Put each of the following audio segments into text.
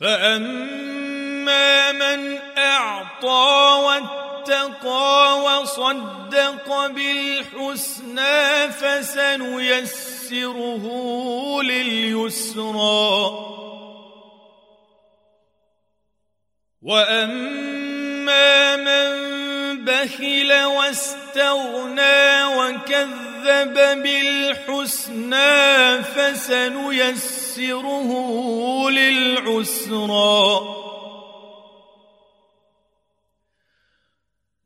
فاما من اعطى واتقى وصدق بالحسنى فسنيسره لليسرى واما من بخل واستغنى وكذب بالحسنى فسنيسره للعسرى.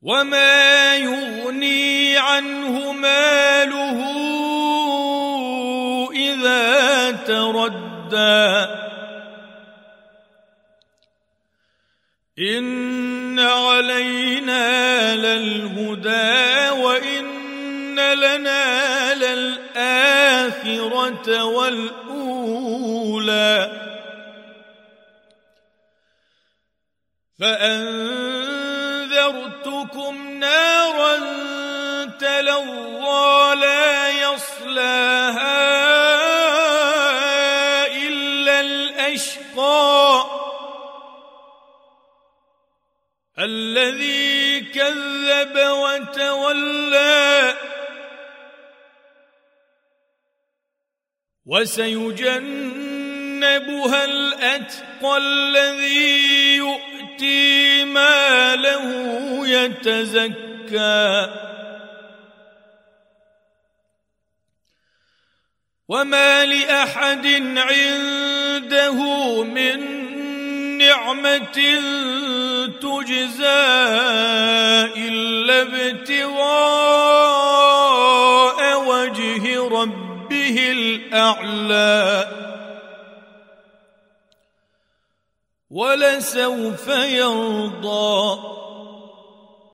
وما يغني عنه ماله إذا تردى. إن علينا للهدى وإن لنا للآخرة والأولى. فأنذرتكم نارا تلظى لا يصلاها إلا الأشقى. الذي كذب وتولى وسيجنبها الأتقى الذي يؤتي ماله يتزكى. وما لأحد عنده من نعمة تجزى إلا ابتغاء ربه الأعلى. ولسوف يرضى.